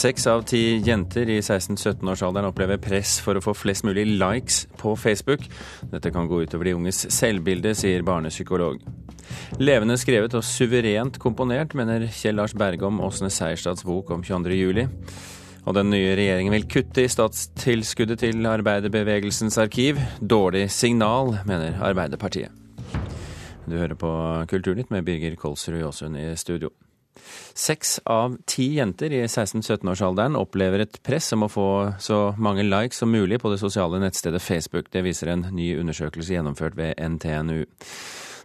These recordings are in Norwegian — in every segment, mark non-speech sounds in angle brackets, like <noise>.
Seks av ti jenter i 16-17-årsalderen opplever press for å få flest mulig likes på Facebook. Dette kan gå utover de unges selvbilde, sier barnepsykolog. Levende skrevet og suverent komponert, mener Kjell Lars Berge om Åsne Seierstads bok om 22.07. Og den nye regjeringen vil kutte i statstilskuddet til arbeiderbevegelsens arkiv. Dårlig signal, mener Arbeiderpartiet. Du hører på Kulturnytt med Birger Kolsrud Jåsund i studio. Seks av ti jenter i 16-17-årsalderen opplever et press om å få så mange likes som mulig på det sosiale nettstedet Facebook. Det viser en ny undersøkelse gjennomført ved NTNU.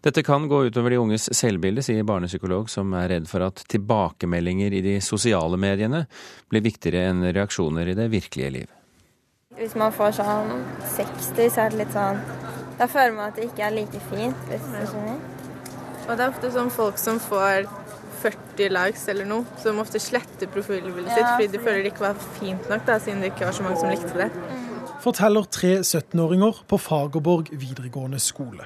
Dette kan gå utover de unges selvbilde, sier barnepsykolog, som er redd for at tilbakemeldinger i de sosiale mediene blir viktigere enn reaksjoner i det virkelige liv. Hvis man får sånn 60, så er det litt sånn Da føler man at det ikke er like fint, hvis du skjønner. Og det er ofte sånn folk som får 40 likes eller noe, som ofte sletter profilbildet sitt fordi de føler det ikke var fint nok, da, siden det ikke var så mange som likte det. Forteller tre 17-åringer på Fagerborg videregående skole.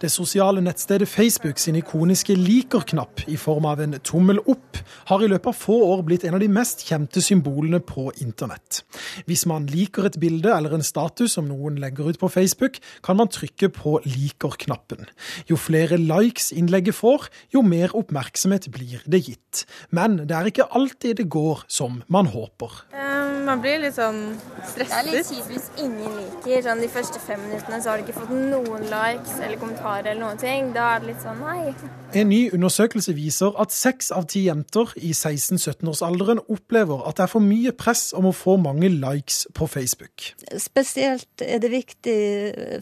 Det sosiale nettstedet Facebook sin ikoniske liker-knapp i form av en tommel opp har i løpet av få år blitt en av de mest kjente symbolene på internett. Hvis man liker et bilde eller en status som noen legger ut på Facebook, kan man trykke på liker-knappen. Jo flere likes innlegget får, jo mer oppmerksomhet blir det gitt. Men det er ikke alltid det går som man håper. Um, man blir litt sånn stresset. Det er litt kjipt hvis ingen liker. Sånn, de første fem minuttene så har du ikke fått noen likes eller kommentarer eller noen ting. Da er det litt sånn nei. En ny undersøkelse viser at seks av ti jenter i 16-17-årsalderen opplever at det er for mye press om å få mange likes på Facebook. Spesielt er det viktig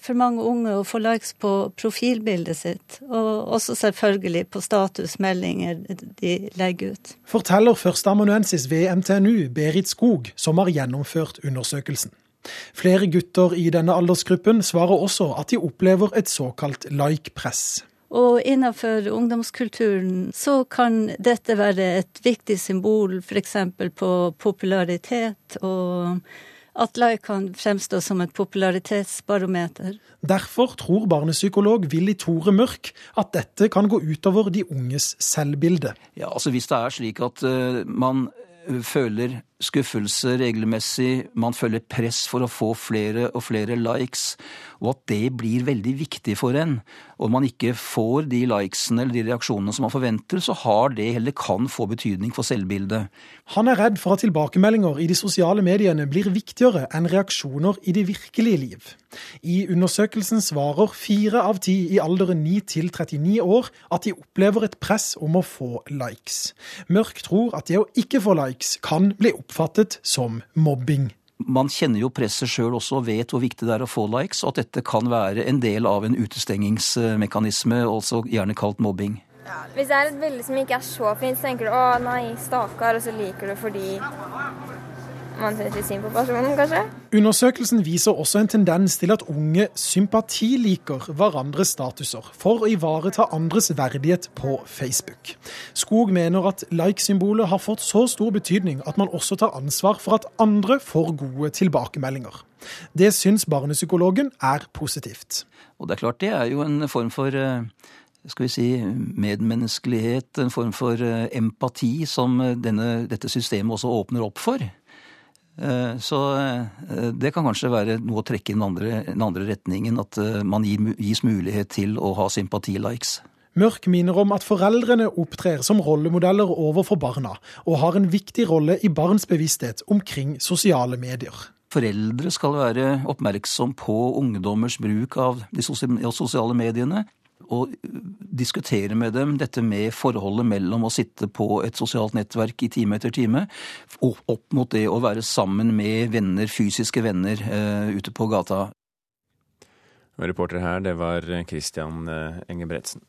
for mange unge å få likes på profilbildet sitt, og også selvfølgelig på statusmeldinger de legger ut. Forteller førsteamanuensis ved NTNU, Berit Skog, som har gjennomført undersøkelsen. Flere gutter i denne aldersgruppen svarer også at de opplever et såkalt like-press. Og innenfor ungdomskulturen så kan dette være et viktig symbol f.eks. på popularitet, og at like kan fremstå som et popularitetsbarometer. Derfor tror barnepsykolog Willy Tore Mørk at dette kan gå utover de unges selvbilde. Ja, altså Hvis det er slik at uh, man føler skuffelse regelmessig, man føler press for å få flere og flere likes, og at det blir veldig viktig for en, og man ikke får de likesene eller de reaksjonene som man forventer, så har det eller kan få betydning for selvbildet. Han er redd for at tilbakemeldinger i de sosiale mediene blir viktigere enn reaksjoner i det virkelige liv. I undersøkelsen svarer fire av ti i alderen 9 til 39 år at de opplever et press om å få likes. Mørk tror at det å ikke få likes kan bli oppfattet som mobbing man kjenner jo presset sjøl også og vet hvor viktig det er å få likes, og at dette kan være en del av en utestengingsmekanisme, også gjerne kalt mobbing. Hvis det er et bilde som ikke er så fint, så tenker du å nei, stakkar, og så liker du fordi man syns litt synd på personen, kanskje. Undersøkelsen viser også en tendens til at unge sympatiliker hverandres statuser for å ivareta andres verdighet på Facebook. Skog mener at like-symbolet har fått så stor betydning at man også tar ansvar for at andre får gode tilbakemeldinger. Det syns barnepsykologen er positivt. Og det er klart det er jo en form for eh, skal vi si, medmenneskelighet, en form for eh, empati, som denne, dette systemet også åpner opp for. Eh, så eh, det kan kanskje være noe å trekke i den andre, den andre retningen, at eh, man gis mulighet til å ha sympatilikes. Mørk minner om at foreldrene opptrer som rollemodeller overfor barna, og har en viktig rolle i barns bevissthet omkring sosiale medier. Foreldre skal være oppmerksom på ungdommers bruk av de sosiale mediene, og diskutere med dem dette med forholdet mellom å sitte på et sosialt nettverk i time etter time, og opp mot det å være sammen med venner, fysiske venner, uh, ute på gata. Reporter her, det var Christian eh, Engebretsen.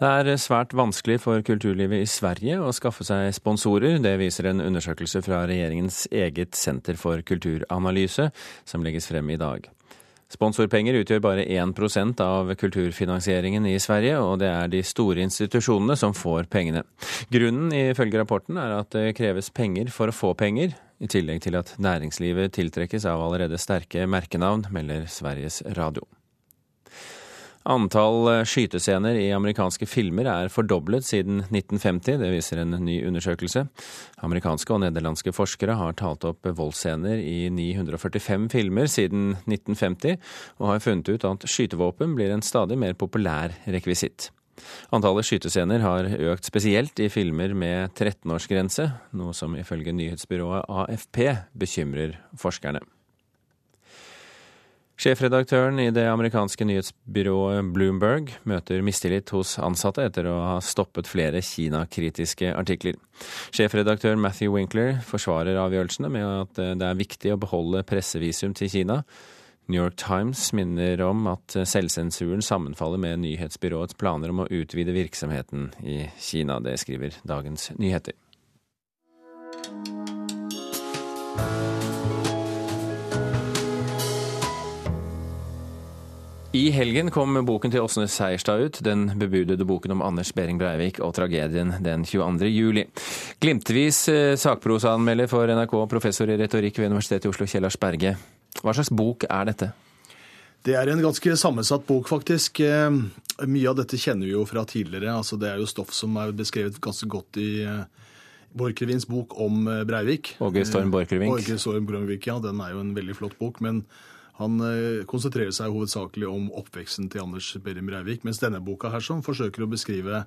Det er svært vanskelig for kulturlivet i Sverige å skaffe seg sponsorer. Det viser en undersøkelse fra regjeringens eget senter for kulturanalyse, som legges frem i dag. Sponsorpenger utgjør bare 1% av kulturfinansieringen i Sverige, og det er de store institusjonene som får pengene. Grunnen ifølge rapporten er at det kreves penger for å få penger, i tillegg til at næringslivet tiltrekkes av allerede sterke merkenavn, melder Sveriges Radio. Antall eh, skytescener i amerikanske filmer er fordoblet siden 1950, det viser en ny undersøkelse. Amerikanske og nederlandske forskere har talt opp voldsscener i 945 filmer siden 1950, og har funnet ut at skytevåpen blir en stadig mer populær rekvisitt. Antallet skytescener har økt spesielt i filmer med 13-årsgrense, noe som ifølge nyhetsbyrået AFP bekymrer forskerne. Sjefredaktøren i det amerikanske nyhetsbyrået Bloomberg møter mistillit hos ansatte etter å ha stoppet flere Kina-kritiske artikler. Sjefredaktør Matthew Winkler forsvarer avgjørelsene med at det er viktig å beholde pressevisum til Kina. New York Times minner om at selvsensuren sammenfaller med nyhetsbyråets planer om å utvide virksomheten i Kina. Det skriver Dagens Nyheter. I helgen kom boken til Åsne Seierstad ut, den bebudede boken om Anders Behring Breivik og tragedien den 22. juli. Glimtvis eh, sakprosaanmelder for NRK, professor i retorikk ved Universitetet i Oslo, Kjellars Berge. Hva slags bok er dette? Det er en ganske sammensatt bok, faktisk. Eh, mye av dette kjenner vi jo fra tidligere. Altså, det er jo stoff som er beskrevet ganske godt i eh, Borchgrevinks bok om Breivik. Åge Storm Borchgrevink. Åge Storm Borchgrevink, ja. Den er jo en veldig flott bok. men han eh, konsentrerer seg hovedsakelig om oppveksten til Anders Behring Breivik, mens denne boka her som forsøker å beskrive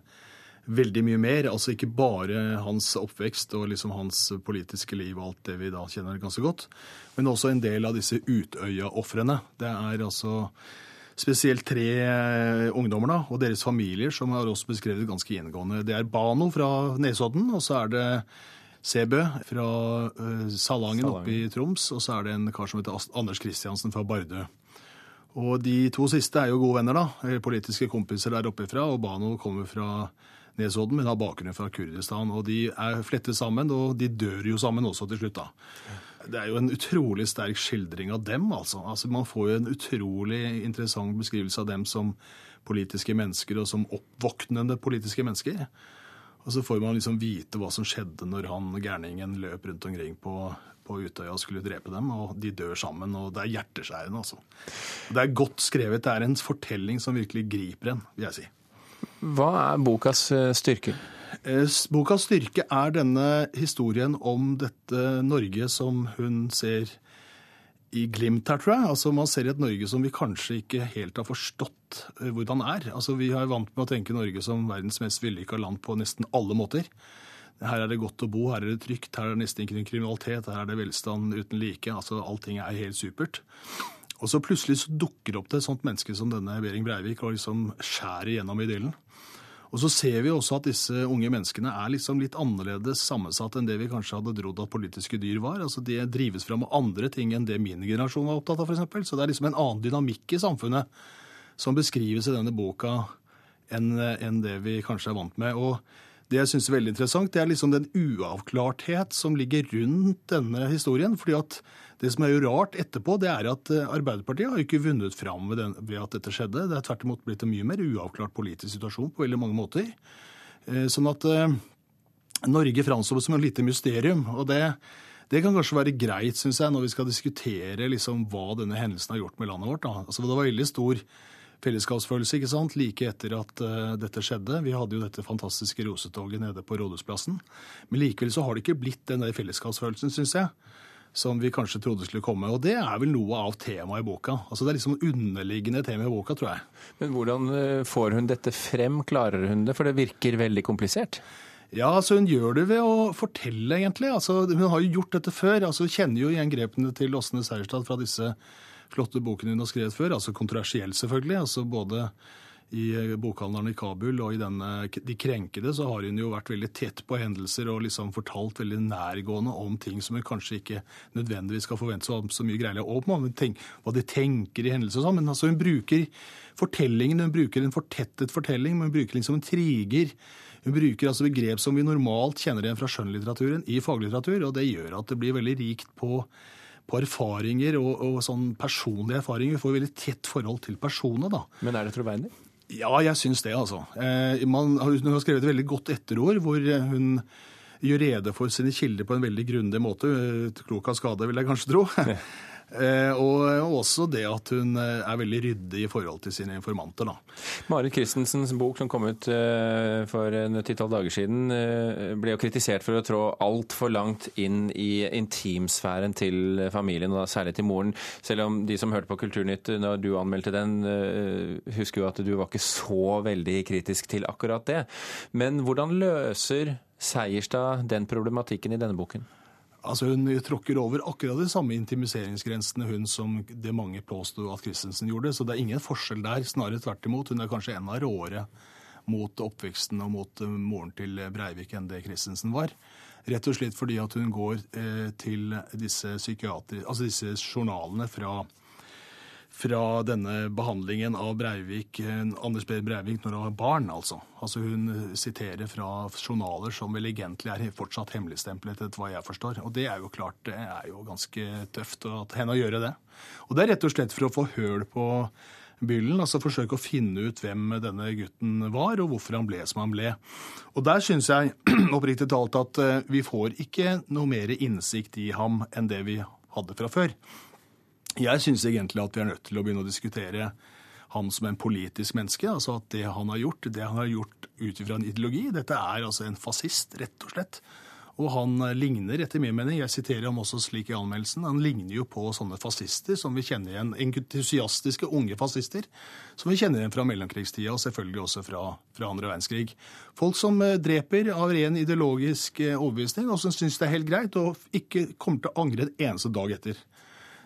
veldig mye mer. Altså ikke bare hans oppvekst og liksom hans politiske liv og alt det vi da kjenner ganske godt, men også en del av disse Utøya-ofrene. Det er altså spesielt tre eh, ungdommer da, og deres familier som har også beskrevet ganske gjengående. Det er Bano fra Nesodden, og så er det Sebø fra uh, Salangen oppe i Troms, og så er det en kar som heter Anders Kristiansen fra Bardø. Og de to siste er jo gode venner, da. Politiske kompiser der oppe fra. Og Bano kommer fra Nesodden, men har bakgrunn fra Kurdistan. Og de er flettet sammen, og de dør jo sammen også til slutt, da. Det er jo en utrolig sterk skildring av dem, altså. altså. Man får jo en utrolig interessant beskrivelse av dem som politiske mennesker, og som oppvåknende politiske mennesker. Og så får man liksom vite hva som skjedde når han gærningen løp rundt omkring på, på Utøya og skulle drepe dem. Og de dør sammen, og det er hjerteskjærende, altså. Det er godt skrevet. Det er en fortelling som virkelig griper en, vil jeg si. Hva er bokas eh, styrke? Eh, bokas styrke er denne historien om dette Norge som hun ser i glimt her, tror jeg. Altså, Man ser et Norge som vi kanskje ikke helt har forstått eh, hvordan er. Altså, Vi er vant med å tenke Norge som verdens mest vellykka land på nesten alle måter. Her er det godt å bo, her er det trygt, her er det nesten ikke noen kriminalitet, her er det velstand uten like. altså Allting er helt supert. Og så plutselig så dukker opp det et sånt menneske som denne Behring Breivik og liksom skjærer gjennom idyllen. Og så ser vi også at disse unge menneskene er liksom litt annerledes sammensatt enn det vi kanskje hadde trodd at politiske dyr var. Altså De drives fram med andre ting enn det min generasjon var opptatt av, f.eks. Så det er liksom en annen dynamikk i samfunnet som beskrives i denne boka enn, enn det vi kanskje er vant med. Og det jeg syns er veldig interessant, det er liksom den uavklarthet som ligger rundt denne historien. fordi at det som er jo rart etterpå, det er at eh, Arbeiderpartiet har ikke vunnet fram ved, den, ved at dette skjedde. Det er tvert imot blitt en mye mer uavklart politisk situasjon på veldig mange måter. Eh, sånn at eh, Norge framstår som et lite mysterium. og det, det kan kanskje være greit, syns jeg, når vi skal diskutere liksom, hva denne hendelsen har gjort med landet vårt. Altså, det var veldig stor fellesskapsfølelse ikke sant? like etter at uh, dette skjedde. Vi hadde jo dette fantastiske rosetoget nede på Rådhusplassen. Men likevel så har det ikke blitt den der fellesskapsfølelsen, syns jeg som vi kanskje trodde skulle komme. Og det er vel noe av temaet i boka. Altså Det er liksom underliggende tema i boka, tror jeg. Men hvordan eh, får hun dette frem? Klarer hun det? For det virker veldig komplisert. Ja, altså Hun gjør det ved å fortelle, egentlig. Altså Hun har jo gjort dette før. altså Hun kjenner jo igjen grepene til Åsne Seierstad fra disse flotte boken hun har skrevet før. altså Kontroversiell, selvfølgelig. altså Både i bokhandlerne i Kabul og i denne De krenkede så har hun jo vært veldig tett på hendelser og liksom fortalt veldig nærgående om ting som hun kanskje ikke nødvendigvis skal forvente så mye greier om, om hva de tenker i hendelser og sånn. Men altså hun bruker fortellingen, hun bruker en fortettet fortelling, men hun bruker liksom en triger. Hun bruker altså begrep som vi normalt kjenner igjen fra skjønnlitteraturen i faglitteratur, og det gjør at det blir veldig rikt på på erfaringer og, og sånn personlige erfaringer. Vi får veldig tett forhold til personene, da. Men er det troverdig? Ja, jeg syns det, altså. Eh, man, hun har skrevet et veldig godt etterord hvor hun gjør rede for sine kilder på en veldig grundig måte. Klok av skade, vil jeg kanskje tro. <laughs> Eh, og også det at hun eh, er veldig ryddig i forhold til sine informanter. da. Marit Christensens bok som kom ut eh, for en ti-tolv dager siden, ble jo kritisert for å trå altfor langt inn i intimsfæren til familien, og særlig til moren. Selv om de som hørte på Kulturnytt når du anmeldte den, husker jo at du var ikke så veldig kritisk til akkurat det. Men hvordan løser Seierstad den problematikken i denne boken? Altså Hun tråkker over akkurat de samme intimiseringsgrensene hun som det mange påsto at Christensen gjorde. Så det er ingen forskjell der. Snarere tvert imot. Hun er kanskje enda råere mot oppveksten og mot eh, moren til Breivik enn det Christensen var. Rett og slett fordi at hun går eh, til disse, altså disse journalene fra fra denne behandlingen av Breivik, Anders B. Breivik når han var barn, altså. altså. Hun siterer fra journaler som vel egentlig er fortsatt hemmeligstemplet, etter hva jeg forstår. Og det er jo klart, det er jo ganske tøft at henne å gjøre det. Og det er rett og slett for å få høl på byllen, altså forsøke å finne ut hvem denne gutten var, og hvorfor han ble som han ble. Og der syns jeg <clears throat> oppriktig talt at eh, vi får ikke noe mer innsikt i ham enn det vi hadde fra før. Jeg syns egentlig at vi er nødt til å begynne å diskutere han som en politisk menneske. altså at Det han har gjort, det han har gjort ut ifra en ideologi Dette er altså en fascist, rett og slett. Og han ligner, etter min mening, jeg siterer ham også slik i anmeldelsen, han ligner jo på sånne fascister som vi kjenner igjen, entusiastiske unge fascister, som vi kjenner igjen fra mellomkrigstida, og selvfølgelig også fra, fra andre verdenskrig. Folk som eh, dreper av ren ideologisk eh, overbevisning, og som syns det er helt greit, og ikke kommer til å angre en eneste dag etter.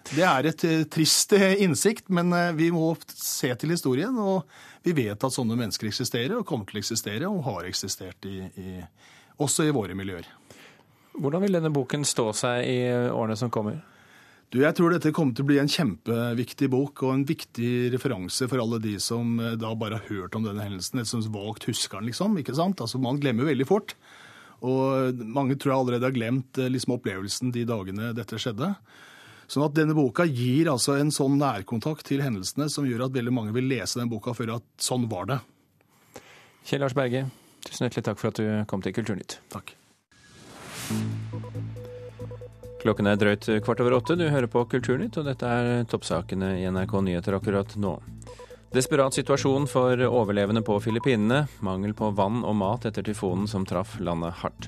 Det er et eh, trist eh, innsikt, men eh, vi må se til historien. Og vi vet at sånne mennesker eksisterer, og kommer til å eksistere, og har eksistert i, i, også i våre miljøer. Hvordan vil denne boken stå seg i årene som kommer? Du, jeg tror dette kommer til å bli en kjempeviktig bok og en viktig referanse for alle de som da bare har hørt om denne hendelsen. eller som vagt husker den, liksom. ikke sant? Altså, Man glemmer veldig fort. Og mange tror jeg allerede har glemt liksom, opplevelsen de dagene dette skjedde. Sånn at denne boka gir altså en sånn nærkontakt til hendelsene som gjør at veldig mange vil lese den boka før at sånn var det. Kjell Lars Berge, tusen hjertelig takk for at du kom til Kulturnytt. Takk. Klokken er drøyt kvart over åtte. Du hører på Kulturnytt, og dette er toppsakene i NRK Nyheter akkurat nå. Desperat situasjon for overlevende på Filippinene. Mangel på vann og mat etter tyfonen som traff landet hardt.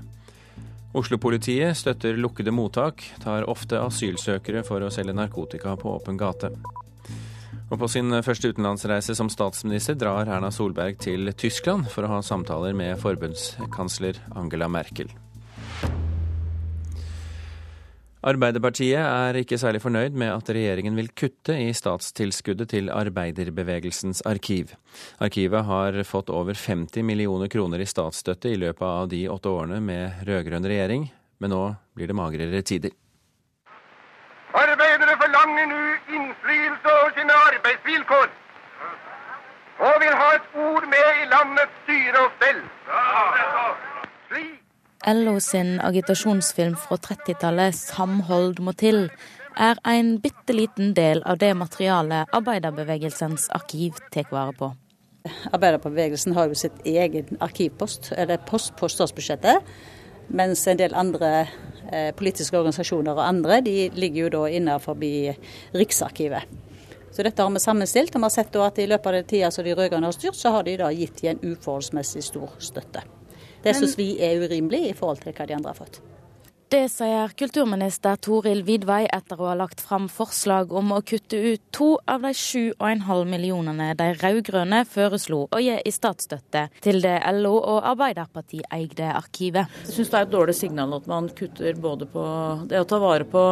Oslo-politiet støtter lukkede mottak, tar ofte asylsøkere for å selge narkotika på åpen gate. Og på sin første utenlandsreise som statsminister drar Erna Solberg til Tyskland for å ha samtaler med forbundskansler Angela Merkel. Arbeiderpartiet er ikke særlig fornøyd med at regjeringen vil kutte i statstilskuddet til arbeiderbevegelsens arkiv. Arkivet har fått over 50 millioner kroner i statsstøtte i løpet av de åtte årene med rød-grønn regjering, men nå blir det magrere tider. Arbeidere forlanger nå innflytelse over sine arbeidsvilkår, og vil ha et ord med i landets styre og stell. Slik LO sin agitasjonsfilm fra 30-tallet 'Samhold må til' er en bitte liten del av det materialet arbeiderbevegelsens arkiv tar vare på. Arbeiderbevegelsen har jo sitt egen arkivpost, eller post på statsbudsjettet. Mens en del andre eh, politiske organisasjoner og andre de ligger jo da innenfor Riksarkivet. Så dette har vi sammenstilt, og vi har sett at i løpet av den tida som de rød-grønne har styrt, så har de da gitt en uforholdsmessig stor støtte. Det syns vi er urimelig i forhold til hva de andre har fått. Det sier kulturminister Toril Vidvei etter å ha lagt fram forslag om å kutte ut to av de 7,5 millionene de rød-grønne foreslo å gi i statsstøtte til det LO- og Arbeiderpartiet eide arkivet. Jeg syns det er et dårlig signal at man kutter både på det å ta vare på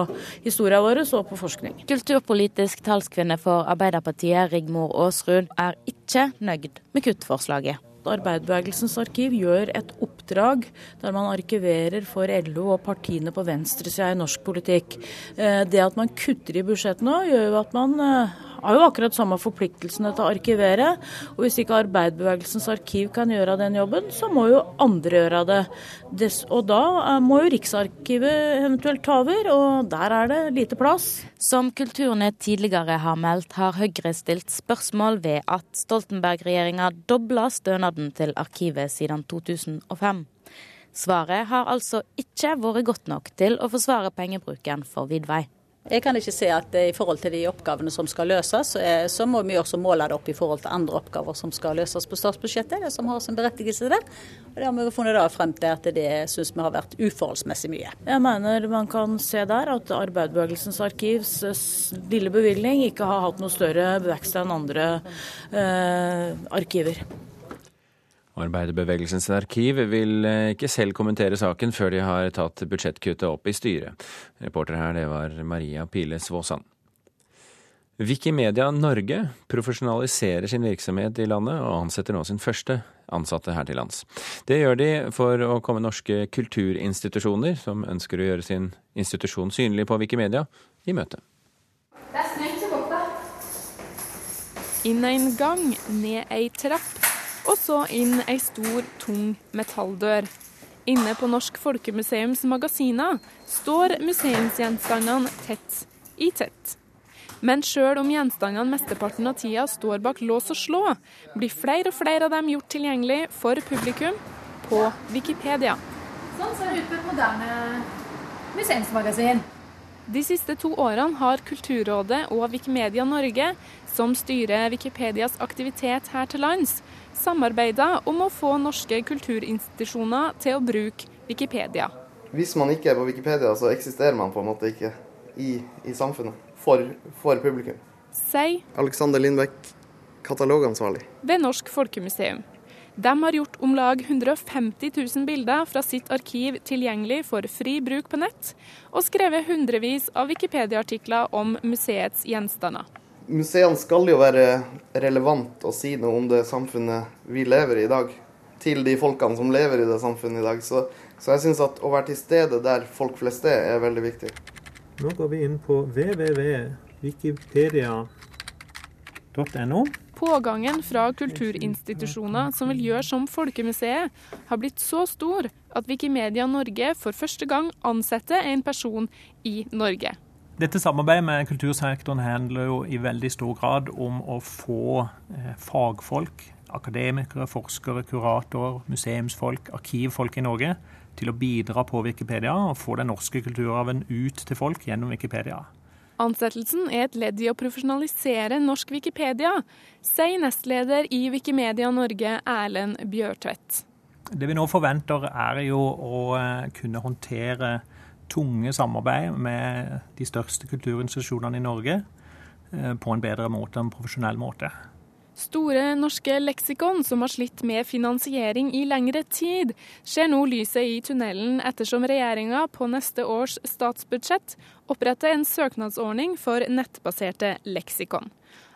historien vår og på forskning. Kulturpolitisk talskvinne for Arbeiderpartiet, Rigmor Aasrud, er ikke nøyd med kuttforslaget. Arbeiderbevegelsens arkiv gjør et oppdrag der man arkiverer for LO og partiene på venstresida i norsk politikk. Eh, det at man kutter i budsjettet nå, gjør jo at man eh, har jo akkurat samme forpliktelsene til å arkivere. Og hvis ikke Arbeiderbevegelsens arkiv kan gjøre den jobben, så må jo andre gjøre det. Og da eh, må jo Riksarkivet eventuelt ta over, og der er det lite plass. Som Kulturnett tidligere har meldt, har Høyre stilt spørsmål ved at Stoltenberg-regjeringa dobla stønaden til arkivet siden 2005. Svaret har altså ikke vært godt nok til å forsvare pengebruken for Vidvei. Jeg kan ikke se at i forhold til de oppgavene som skal løses, så må vi også måle det opp i forhold til andre oppgaver som skal løses på statsbudsjettet, det som har sin berettigelse der. Og det har vi funnet da frem til at det syns vi har vært uforholdsmessig mye. Jeg mener man kan se der at Arbeiderbevegelsens arkivs lille bevilgning ikke har hatt noe større vekst enn andre eh, arkiver. Arbeiderbevegelsens arkiv vil eh, ikke selv kommentere saken før de har tatt budsjettkuttet opp i styret. Reporter her, det var Maria Pile Svåsand. Wikimedia Norge profesjonaliserer sin virksomhet i landet, og ansetter nå sin første ansatte her til lands. Det gjør de for å komme norske kulturinstitusjoner, som ønsker å gjøre sin institusjon synlig på Wikimedia, i møte. Det er snø til borte. Inn en gang, ned ei trapp og så inn ei stor, tung metalldør. Inne på Norsk Folkemuseums magasiner står museumsgjenstandene tett i tett. Men sjøl om gjenstandene mesteparten av tida står bak lås og slå, blir flere og flere av dem gjort tilgjengelig for publikum på Wikipedia. Sånn ser det ut på et moderne museumsmagasin. De siste to årene har Kulturrådet og Wikimedia Norge, som styrer Wikipedias aktivitet her til lands, samarbeida om å få norske kulturinstitusjoner til å bruke Wikipedia. Hvis man ikke er på Wikipedia, så eksisterer man på en måte ikke i, i samfunnet for, for publikum. Sier Alexander Lindbekk, katalogansvarlig. Ved Norsk Folkemuseum. De har gjort om lag 150 000 bilder fra sitt arkiv tilgjengelig for fri bruk på nett, og skrevet hundrevis av Wikipedia-artikler om museets gjenstander museene skal jo være relevant å si noe om det samfunnet vi lever i i dag. Til de folkene som lever i det samfunnet i dag. Så, så jeg syns at å være til stede der folk flest er, er veldig viktig. Nå går vi inn på www.wikipedia.no. Pågangen fra kulturinstitusjoner som vil gjøre som Folkemuseet, har blitt så stor at Wikimedia Norge for første gang ansetter en person i Norge. Dette samarbeidet med kultursektoren handler jo i veldig stor grad om å få eh, fagfolk, akademikere, forskere, kuratorer, museumsfolk, arkivfolk i Norge til å bidra på Wikipedia og få den norske kulturarven ut til folk gjennom Wikipedia. Ansettelsen er et ledd i å profesjonalisere norsk Wikipedia, sier nestleder i Wikimedia Norge, Erlend Bjørtvedt. Det vi nå forventer, er jo å eh, kunne håndtere tunge samarbeid med de største kulturinstitusjonene i Norge eh, på en bedre måte, en profesjonell måte. Store norske leksikon som har slitt med finansiering i lengre tid, ser nå lyset i tunnelen ettersom regjeringa på neste års statsbudsjett oppretter en søknadsordning for nettbaserte leksikon.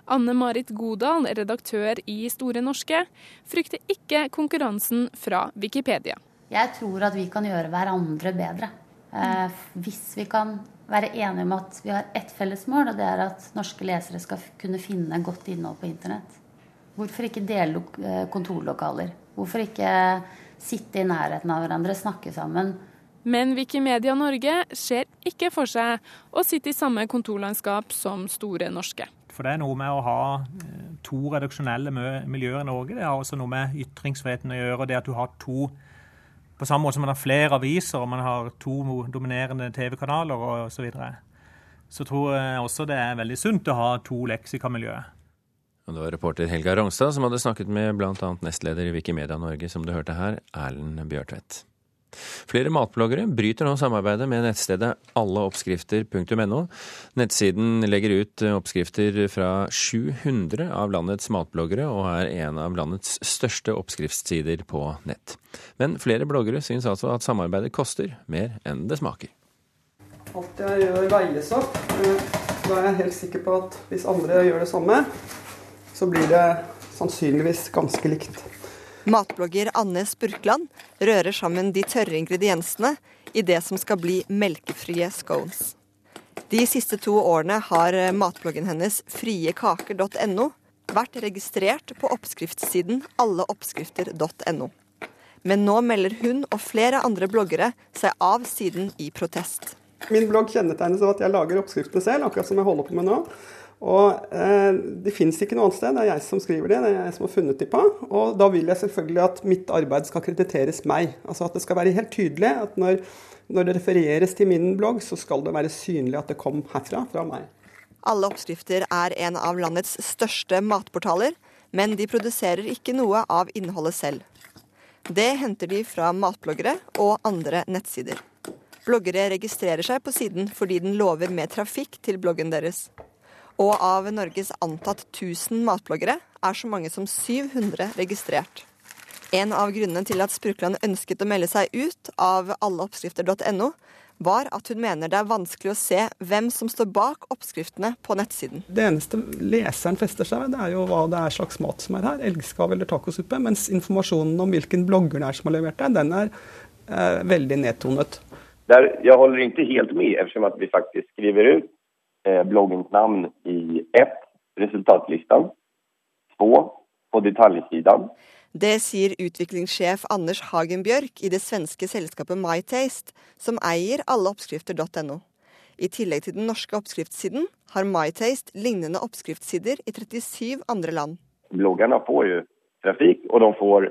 Anne Marit Godal, redaktør i Store norske, frykter ikke konkurransen fra Wikipedia. Jeg tror at vi kan gjøre hverandre bedre. Eh, hvis vi kan være enige om at vi har ett felles mål, og det er at norske lesere skal kunne finne godt innhold på internett. Hvorfor ikke dele eh, kontorlokaler? Hvorfor ikke sitte i nærheten av hverandre, snakke sammen? Men Wikimedia Norge ser ikke for seg å sitte i samme kontorlandskap som Store norske. For det er noe med å ha eh, to redaksjonelle miljøer i Norge. Det har også noe med ytringsfriheten å gjøre. og det at du har to på samme måte som man har flere aviser og man har to dominerende TV-kanaler osv. Så, videre. så tror jeg også det er veldig sunt å ha to leksikamiljøer. Og det var reporter Helga Rongstad som hadde snakket med bl.a. nestleder i Wikimedia Norge, som du hørte her, Erlend Bjørtvedt. Flere matbloggere bryter nå samarbeidet med nettstedet alleoppskrifter.no. Nettsiden legger ut oppskrifter fra 700 av landets matbloggere, og er en av landets største oppskriftssider på nett. Men flere bloggere syns altså at samarbeidet koster mer enn det smaker. Alt jeg gjør, veies opp. Da er jeg helt sikker på at hvis andre gjør det samme, så blir det sannsynligvis ganske likt. Matblogger Anne Spurkland rører sammen de tørre ingrediensene i det som skal bli melkefrie scones. De siste to årene har matbloggen hennes friekaker.no vært registrert på oppskriftssiden alleoppskrifter.no. Men nå melder hun og flere andre bloggere seg av siden i protest. Min blogg kjennetegnes av at jeg lager oppskriftene selv, akkurat som jeg holder på med nå. Og eh, Det fins ikke noe annet sted. Det er jeg som skriver det, det er jeg som har funnet de på. Og da vil jeg selvfølgelig at mitt arbeid skal krediteres meg. Altså At det skal være helt tydelig at når, Når det refereres til min blogg, så skal det være synlig at det kom herfra, fra meg. Alle oppskrifter er en av landets største matportaler, men de produserer ikke noe av innholdet selv. Det henter de fra matbloggere og andre nettsider. Bloggere registrerer seg på siden fordi den lover mer trafikk til bloggen deres. Og av Norges antatt 1000 matbloggere er så mange som 700 registrert. En av grunnene til at Sprukland ønsket å melde seg ut av alleoppskrifter.no, var at hun mener det er vanskelig å se hvem som står bak oppskriftene på nettsiden. Det eneste leseren fester seg ved, det er jo hva det er slags mat som er her. Elgskav eller tacosuppe. Mens informasjonen om hvilken blogger det er som har levert det, den er eh, veldig nedtonet. Der, jeg holder ikke helt med, ettersom at vi faktisk skriver ut bloggens navn i ett, resultatlistan, to, på detaljsiden. Det sier utviklingssjef Anders Hagen Bjørk i det svenske selskapet MyTaste, som eier alleoppskrifter.no. I tillegg til den norske oppskriftssiden har MyTaste lignende oppskriftssider i 37 andre land. Bloggerne får jo trafikk, og de får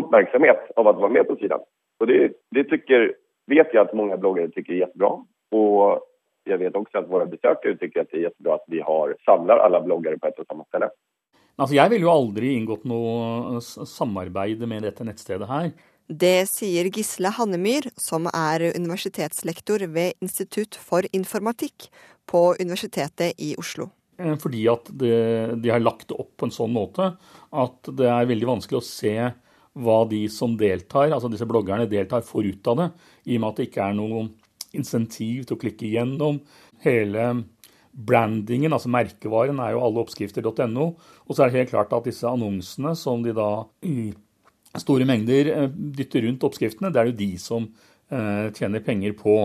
oppmerksomhet av å være med på siden. Og det, det tycker, vet jeg at mange bloggere syns er kjempebra. Og jeg vet også at våre besøkere syns det er kjempebra at vi har samler alle bloggere på ett og samme sted. Altså, jeg ville jo aldri inngått noe samarbeid med dette nettstedet her. Det sier Gisle Hannemyr, som er universitetslektor ved Institutt for informatikk på Universitetet i Oslo. Eh, fordi at det, de har lagt det opp på en sånn måte at det er veldig vanskelig å se hva de som deltar, altså disse bloggerne, deltar for ut av det. I og med at det ikke er noen insentiv til å klikke igjennom. Hele brandingen, altså merkevaren, er jo alleoppskrifter.no. Og så er det helt klart at disse annonsene som de da i store mengder eh, dytter rundt oppskriftene, det er jo de som eh, tjener penger på.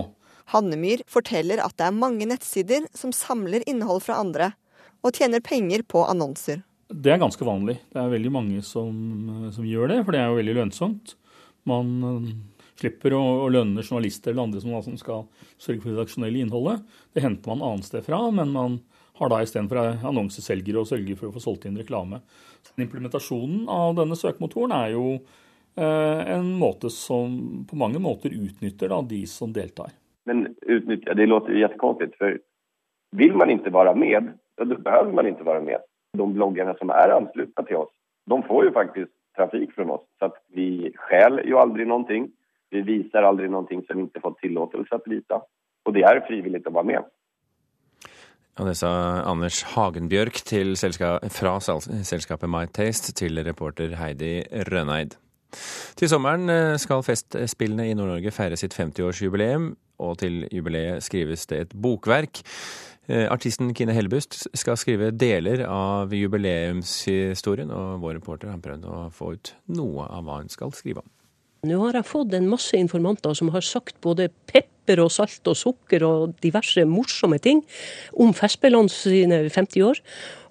Hannemyr forteller at det er mange nettsider som samler innhold fra andre, og tjener penger på annonser. Det er ganske vanlig. Det er veldig mange som, eh, som gjør det, for det er jo veldig lønnsomt. Man slipper å, å lønne journalister eller andre som, som skal sørge for det redaksjonelle innholdet. Det henter man annet sted fra, men man har da istedenfor annonseselgere og sørger for å få solgt inn reklame. Implementasjonen av denne søkemotoren er jo eh, en måte som på mange måter utnytter da, de som deltar. Men utnyttja, det låter kjempekonstig. For vil man ikke være med, så behøver man ikke være med. De bloggerne som er ansluttet til oss, de får jo faktisk trafikk fra oss. Så vi stjeler jo aldri noe. Vi viser aldri noe som vi ikke fått tillatelse til å vise. Og det er frivillig å være med. Ja, det sa Anders Hagenbjørk selska fra selskapet My Taste til reporter Heidi Røneid. Til sommeren eh, skal Festspillene i Nord-Norge feire sitt 50-årsjubileum, og til jubileet skrives det et bokverk. Eh, artisten Kine Hellebust skal skrive deler av jubileumshistorien, og vår reporter har prøvd å få ut noe av hva hun skal skrive om. Nå har jeg fått en masse informanter som har sagt både pepper og salt og sukker og diverse morsomme ting om Festspillene sine 50 år.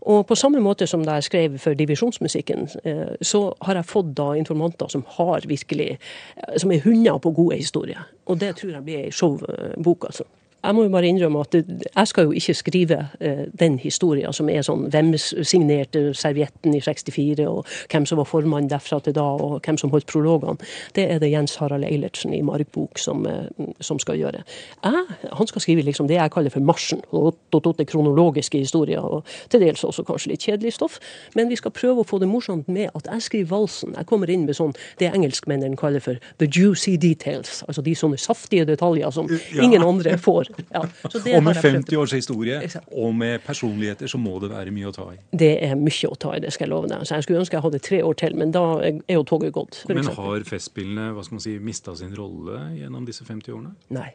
Og på samme måte som da jeg skrev for divisjonsmusikken, eh, så har jeg fått da informanter som har virkelig, eh, som er hunder på gode historier. Og det tror jeg blir ei showbok, altså. Jeg må jo bare innrømme at jeg skal jo ikke skrive eh, den historien som er sånn hvem signerte servietten i 64, og hvem som var formann derfra til da, og hvem som holdt prologene. Det er det Jens Harald Eilertsen i Markbok som, eh, som skal gjøre. Jeg, han skal skrive liksom det jeg kaller for marsjen, og det kronologiske historier, og til dels også kanskje litt kjedelig stoff. Men vi skal prøve å få det morsomt med at jeg skriver valsen. Jeg kommer inn med sånn det engelskmennene kaller for the juicy details, altså de sånne saftige detaljer som ingen andre får. Ja, og med 50 års historie og med personligheter så må det være mye å ta i. Det er mye å ta i, det skal jeg love deg. Så jeg skulle ønske jeg hadde tre år til, men da er jo toget gått. Men har Festspillene hva skal man si, mista sin rolle gjennom disse 50 årene? Nei.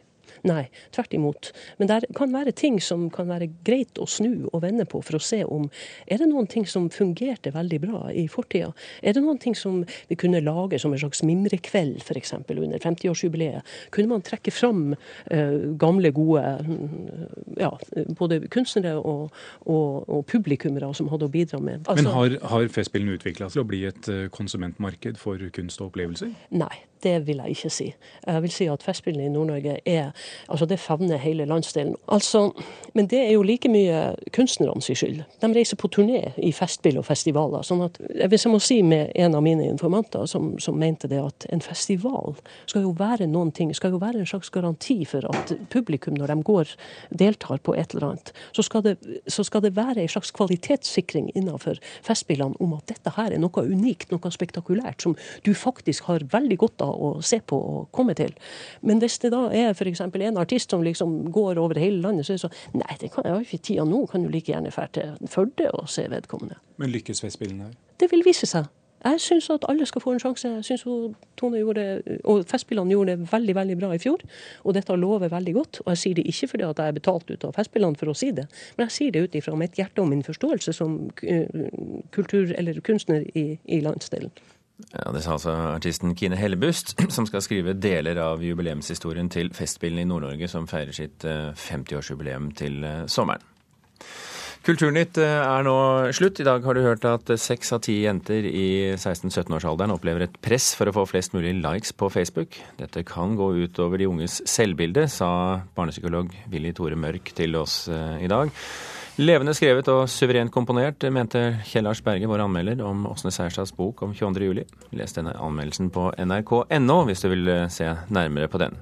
Nei, tvert imot. Men det kan være ting som kan være greit å snu og vende på for å se om er det noen ting som fungerte veldig bra i fortida. Er det noen ting som vi kunne lage som en slags mimrekveld f.eks. under 50-årsjubileet? Kunne man trekke fram uh, gamle, gode ja, både kunstnere og, og, og publikummere som hadde å bidra med? Altså, Men har, har Festspillene utvikla til å bli et eh, konsumentmarked for kunst og opplevelser? Nei, det vil jeg ikke si. Jeg vil si at Festspillene i Nord-Norge er Altså det favner hele landsdelen. Altså, men det er jo like mye kunstnernes skyld. De reiser på turné i festspill og festivaler. sånn at, Hvis jeg må si med en av mine informanter som, som mente det at en festival skal jo være noen ting, skal jo være en slags garanti for at publikum, når de går, deltar på et eller annet, så skal det, så skal det være en slags kvalitetssikring innenfor festspillene om at dette her er noe unikt, noe spektakulært, som du faktisk har veldig godt av å se på og komme til. Men hvis det da er f.eks. en artist som liksom går over hele landet, så er det sånn Nei, det kan jeg har ikke tida nå, kan du like gjerne dra til Førde og se vedkommende. Men lykkes Festspillene her? Det vil vise seg. Jeg syns at alle skal få en sjanse. Jeg syns Tone gjorde, og Festspillene gjorde det veldig veldig bra i fjor, og dette lover veldig godt. Og jeg sier det ikke fordi at jeg er betalt ut av Festspillene for å si det, men jeg sier det ut ifra mitt hjerte og min forståelse som kultur- eller kunstner i, i landsdelen. Ja, Det sa altså artisten Kine Hellebust, <clears throat> som skal skrive deler av jubileumshistorien til Festspillene i Nord-Norge, som feirer sitt 50-årsjubileum til sommeren. Kulturnytt er nå slutt. I dag har du hørt at seks av ti jenter i 16-17-årsalderen opplever et press for å få flest mulig likes på Facebook. Dette kan gå ut over de unges selvbilde, sa barnepsykolog Willy Tore Mørk til oss i dag. Levende skrevet og suverent komponert, mente Kjell Lars Berge, vår anmelder, om Åsne Seierstads bok om 22. juli. Les denne anmeldelsen på nrk.no hvis du vil se nærmere på den.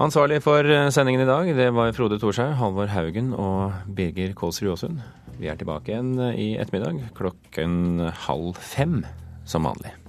Ansvarlig for sendingen i dag, det var Frode Thorshaug, Halvor Haugen og Birger Kålsrud Aasund. Vi er tilbake igjen i ettermiddag klokken halv fem som vanlig.